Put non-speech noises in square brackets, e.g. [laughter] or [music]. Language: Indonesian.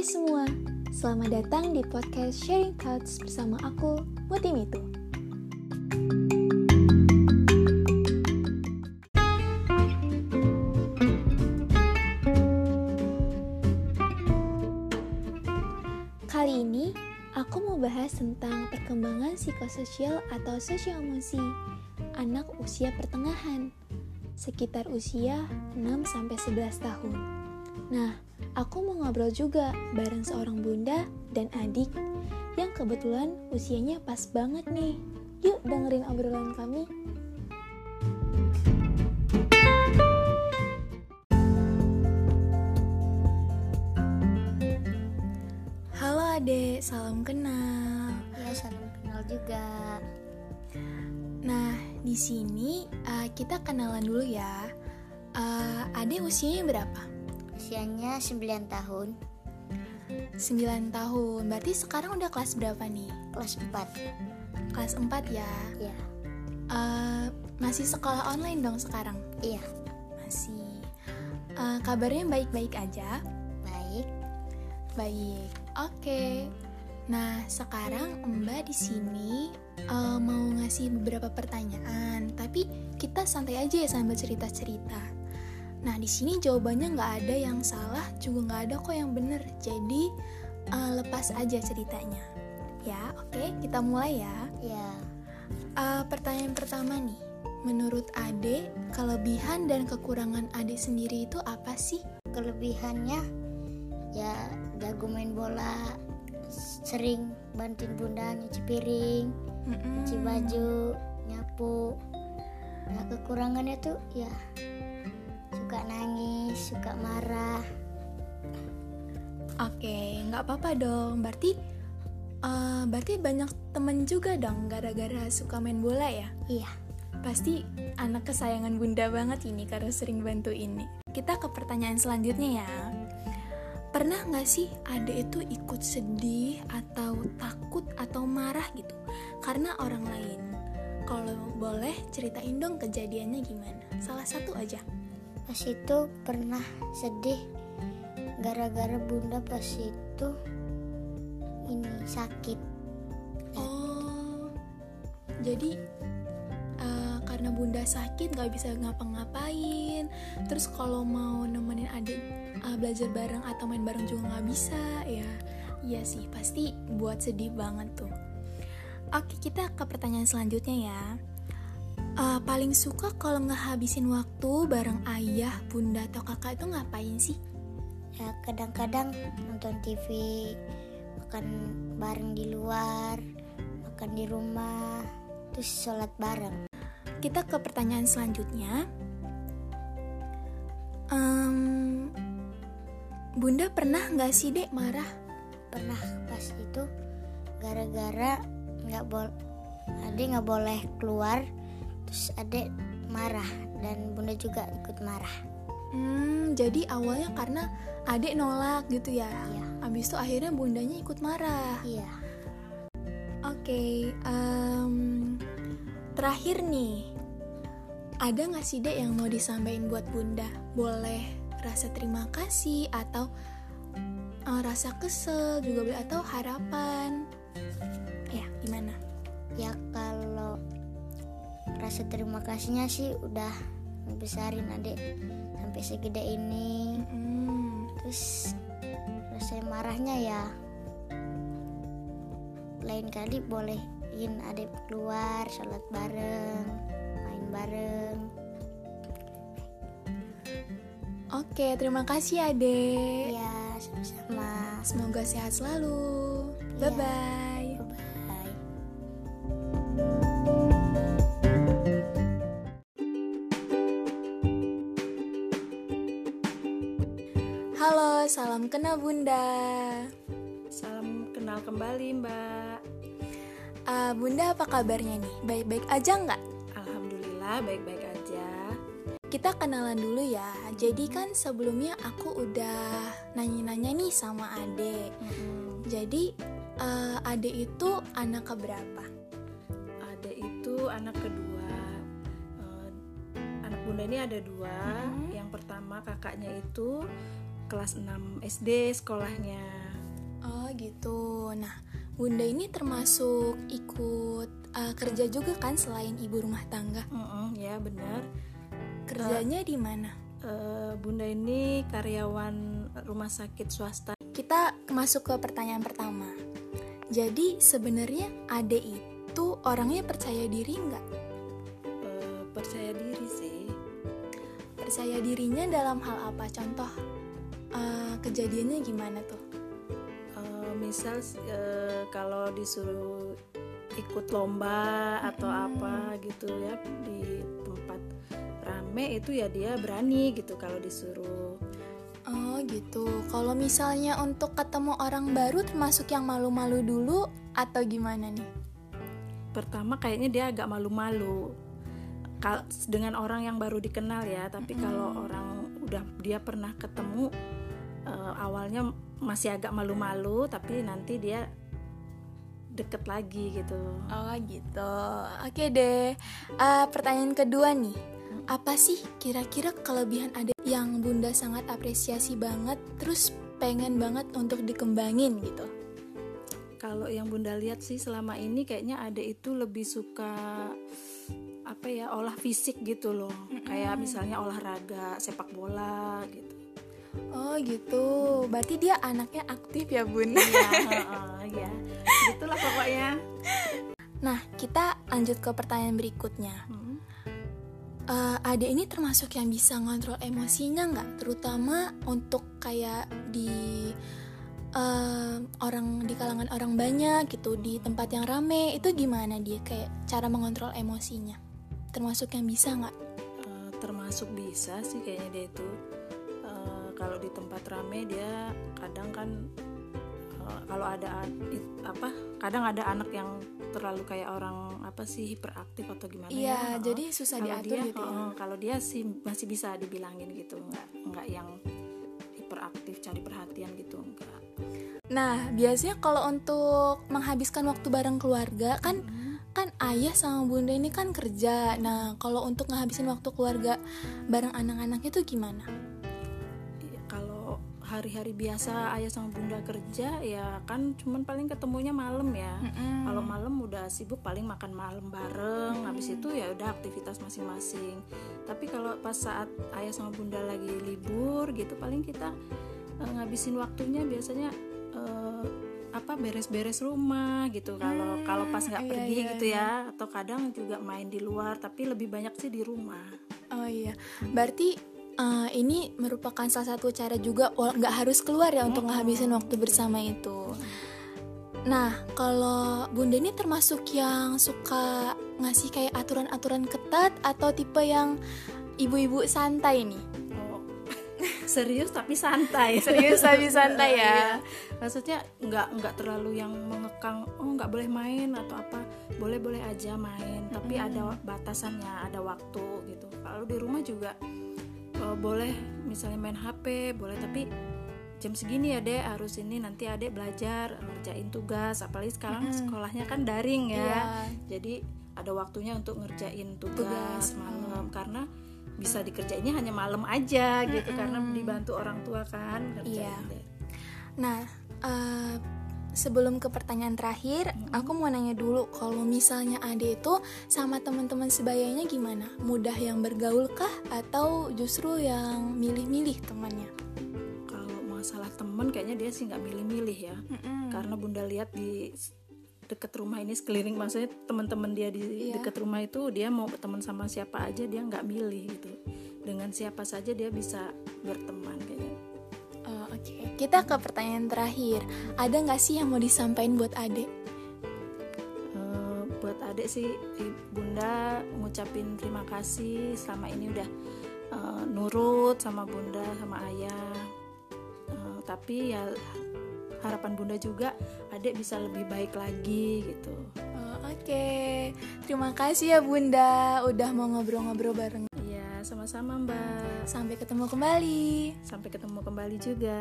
Hai semua, selamat datang di podcast Sharing Thoughts bersama aku, Muti Mitu. Kali ini, aku mau bahas tentang perkembangan psikososial atau sosioemosi anak usia pertengahan, sekitar usia 6-11 tahun. Nah, aku mau ngobrol juga bareng seorang bunda dan adik yang kebetulan usianya pas banget nih. Yuk dengerin obrolan kami. Halo adek, salam kenal. Ya, salam kenal juga. Nah, di sini uh, kita kenalan dulu ya. Uh, adek usianya berapa? Usianya 9 tahun, 9 tahun. Berarti sekarang udah kelas berapa nih? kelas 4. Kelas 4 ya. Ya, Uh, masih sekolah online dong sekarang? iya, Masih. Uh, kabarnya baik-baik aja? baik. Baik. Oke. Nah, sekarang Mbak di sini uh, mau ngasih beberapa pertanyaan, tapi kita santai aja ya sambil cerita-cerita. Nah, di sini jawabannya nggak ada yang salah, juga nggak ada kok yang bener. Jadi uh, lepas aja ceritanya. Ya, oke, kita mulai ya. Ya, Uh, pertanyaan pertama nih, menurut Ade, kelebihan dan kekurangan Ade sendiri itu apa sih? kelebihannya ya jago main bola, sering bantuin bunda nyuci piring, Mm-mm. nyuci baju, nyapu. Nah, kekurangannya tuh ya suka nangis, suka marah. Oke, nggak apa-apa dong. Berarti, eh, berarti banyak temen juga dong gara-gara suka main bola ya. Iya, Pasti anak kesayangan bunda banget ini karena sering bantu ini. Kita ke pertanyaan selanjutnya ya. Pernah nggak sih ada itu ikut sedih atau takut atau marah gitu karena orang lain? Kalau boleh ceritain dong kejadiannya gimana? Salah satu aja. Pas itu pernah sedih gara-gara bunda pas itu ini sakit. Oh, jadi uh, karena bunda sakit nggak bisa ngapa-ngapain. Terus kalau mau nemenin adik uh, belajar bareng atau main bareng juga nggak bisa ya. Iya sih, pasti buat sedih banget tuh. Oke, kita ke pertanyaan selanjutnya ya. Uh, paling suka kalau ngehabisin waktu bareng ayah, bunda atau kakak itu ngapain sih? ya kadang-kadang nonton TV makan bareng di luar makan di rumah terus sholat bareng Kita ke pertanyaan selanjutnya. Em, Bunda pernah nggak sih dek marah? pernah pas itu gara-gara nggak bol adik nggak boleh keluar terus adik marah dan bunda juga ikut marah Hmm, jadi awalnya karena adik nolak gitu ya. iya Abis itu akhirnya bundanya ikut marah. iya Oke, em, terakhir nih, ada nggak sih dek yang mau disampaikan buat bunda? Boleh rasa terima kasih atau eh, rasa kesel juga boleh atau harapan. Ya, gimana? Rasa terima kasihnya sih udah ngebesarin adik sampai segede ini Hmm, terus rasa marahnya ya lain kali bolehin adik keluar sholat bareng main bareng Oke, terima kasih adek. ya sama-sama Semoga sehat selalu. Iya. Bye-bye. bye Bunda. Salam kenal kembali Mbak Ah, bunda apa kabarnya nih? Baik-baik aja nggak? Alhamdulillah baik-baik aja Kita kenalan dulu ya. Jadi kan sebelumnya aku udah nanya-nanya nih sama Ade. Jadi eh, Ade itu anak keberapa? Ada itu anak kedua Eh, Anak bunda ini ada dua Mhm. Yang pertama kakaknya itu kelas 6 SD sekolahnya Oh gitu. Nah, Bunda ini termasuk ikut uh, kerja juga kan selain ibu rumah tangga. Mm-mm, ya benar. Kerjanya di mana? Eh, Bunda ini karyawan rumah sakit swasta. Kita masuk ke pertanyaan pertama. Jadi sebenarnya Ade itu orangnya percaya diri nggak? Eh, percaya diri sih. Percaya dirinya dalam hal apa? Contoh uh, kejadiannya gimana tuh? Eh, misal eh, kalau disuruh ikut lomba atau apa gitu ya di tempat rame itu ya dia berani gitu kalau disuruh. Oh gitu. Kalau misalnya untuk ketemu orang baru termasuk yang malu-malu dulu atau gimana nih? Pertama kayaknya dia agak malu-malu. Kal- dengan orang yang baru dikenal ya, tapi kalau orang udah dia pernah ketemu eh, awalnya masih agak malu-malu, tapi nanti dia deket lagi gitu. Oh gitu. Oke deh. Eh, pertanyaan kedua nih. Apa sih kira-kira kelebihan ada yang Bunda sangat apresiasi banget terus pengen banget untuk dikembangin gitu? Kalau yang Bunda lihat sih selama ini kayaknya ada itu lebih suka apa ya olah fisik gitu loh. Kayak misalnya olahraga, sepak bola gitu. Oh gitu. Berarti dia anaknya aktif ya, Bun. Iya, [laughs] heeh, ya. Gitulah pokoknya. Nah, kita lanjut ke pertanyaan berikutnya. Hmm. Eh, Ade ini termasuk yang bisa ngontrol emosinya nggak? Terutama untuk kayak di eh, orang di kalangan orang banyak gitu di tempat yang rame itu gimana dia kayak cara mengontrol emosinya? Termasuk yang bisa nggak? Eh, termasuk bisa sih kayaknya dia itu kalau di tempat rame dia kadang kan eh, kalau ada apa kadang ada anak yang terlalu kayak orang apa sih hiperaktif atau gimana Iya, ya jadi susah kalau diatur dia, gitu ya. kalau dia sih masih bisa dibilangin gitu nggak nggak yang hiperaktif cari perhatian gitu enggak Nah, biasanya kalau untuk menghabiskan waktu bareng keluarga kan kan ayah sama bunda ini kan kerja. Nah, kalau untuk ngehabisin waktu keluarga bareng anak-anaknya tuh gimana? Iya, hari-hari biasa ayah sama bunda kerja ya kan cuman paling ketemunya malam ya. Kalau malam udah sibuk paling makan malam bareng habis itu ya udah aktivitas masing-masing. Tapi kalau pas saat ayah sama bunda lagi libur gitu paling kita eh, ngabisin waktunya biasanya eh, apa beres-beres rumah gitu. Kalau kalau pas nggak iya, pergi iya, gitu ya atau kadang juga main di luar tapi lebih banyak sih di rumah. Oh iya, berarti eh, ini merupakan salah satu cara juga nggak harus keluar ya untuk ngehabisin waktu bersama itu. Nah, kalau bunda ini termasuk yang suka ngasih kayak aturan-aturan ketat atau tipe yang ibu-ibu santai nih? Oh, [laughs] serius tapi santai [laughs] Serius tapi santai ya. Iya. maksudnya nggak nggak terlalu yang mengekang oh nggak boleh main atau apa boleh boleh aja main tapi ada batasannya ada waktu gitu kalau di rumah juga eh, boleh misalnya main HP boleh tapi jam segini ya dek. Harus ini nanti adek belajar ngerjain tugas. Apalagi sekarang sekolahnya kan daring ya. Iya. jadi ada waktunya untuk ngerjain Tugas, tugas malam. Karena bisa dikerjainnya hanya malam aja gitu karena dibantu orang tua kan ngerjain Iya. deh. Nah, eh, sebelum ke pertanyaan terakhir, aku mau nanya dulu kalau misalnya Ade itu sama teman-teman sebayanya gimana? Mudah yang bergaul kah atau justru yang milih-milih temannya? kalau masalah temen kayaknya dia sih nggak milih-milih ya karena bunda lihat di deket rumah ini sekeliling maksudnya teman-teman dia di Iya. deket rumah itu dia mau berteman sama siapa aja dia nggak milih gitu dengan siapa saja dia bisa berteman kayaknya Oh, Oke, kita ke pertanyaan terakhir. Ada nggak sih yang mau disampaikan buat Ade? Eh, buat adik sih i- bunda ngucapin terima kasih selama ini udah eh, nurut sama bunda sama ayah Eh, tapi ya harapan bunda juga adik bisa lebih baik lagi gitu Oh, Oke, terima kasih ya Bunda udah mau ngobrol-ngobrol bareng. Sama-sama mbak Sampai ketemu kembali. sampai ketemu kembali juga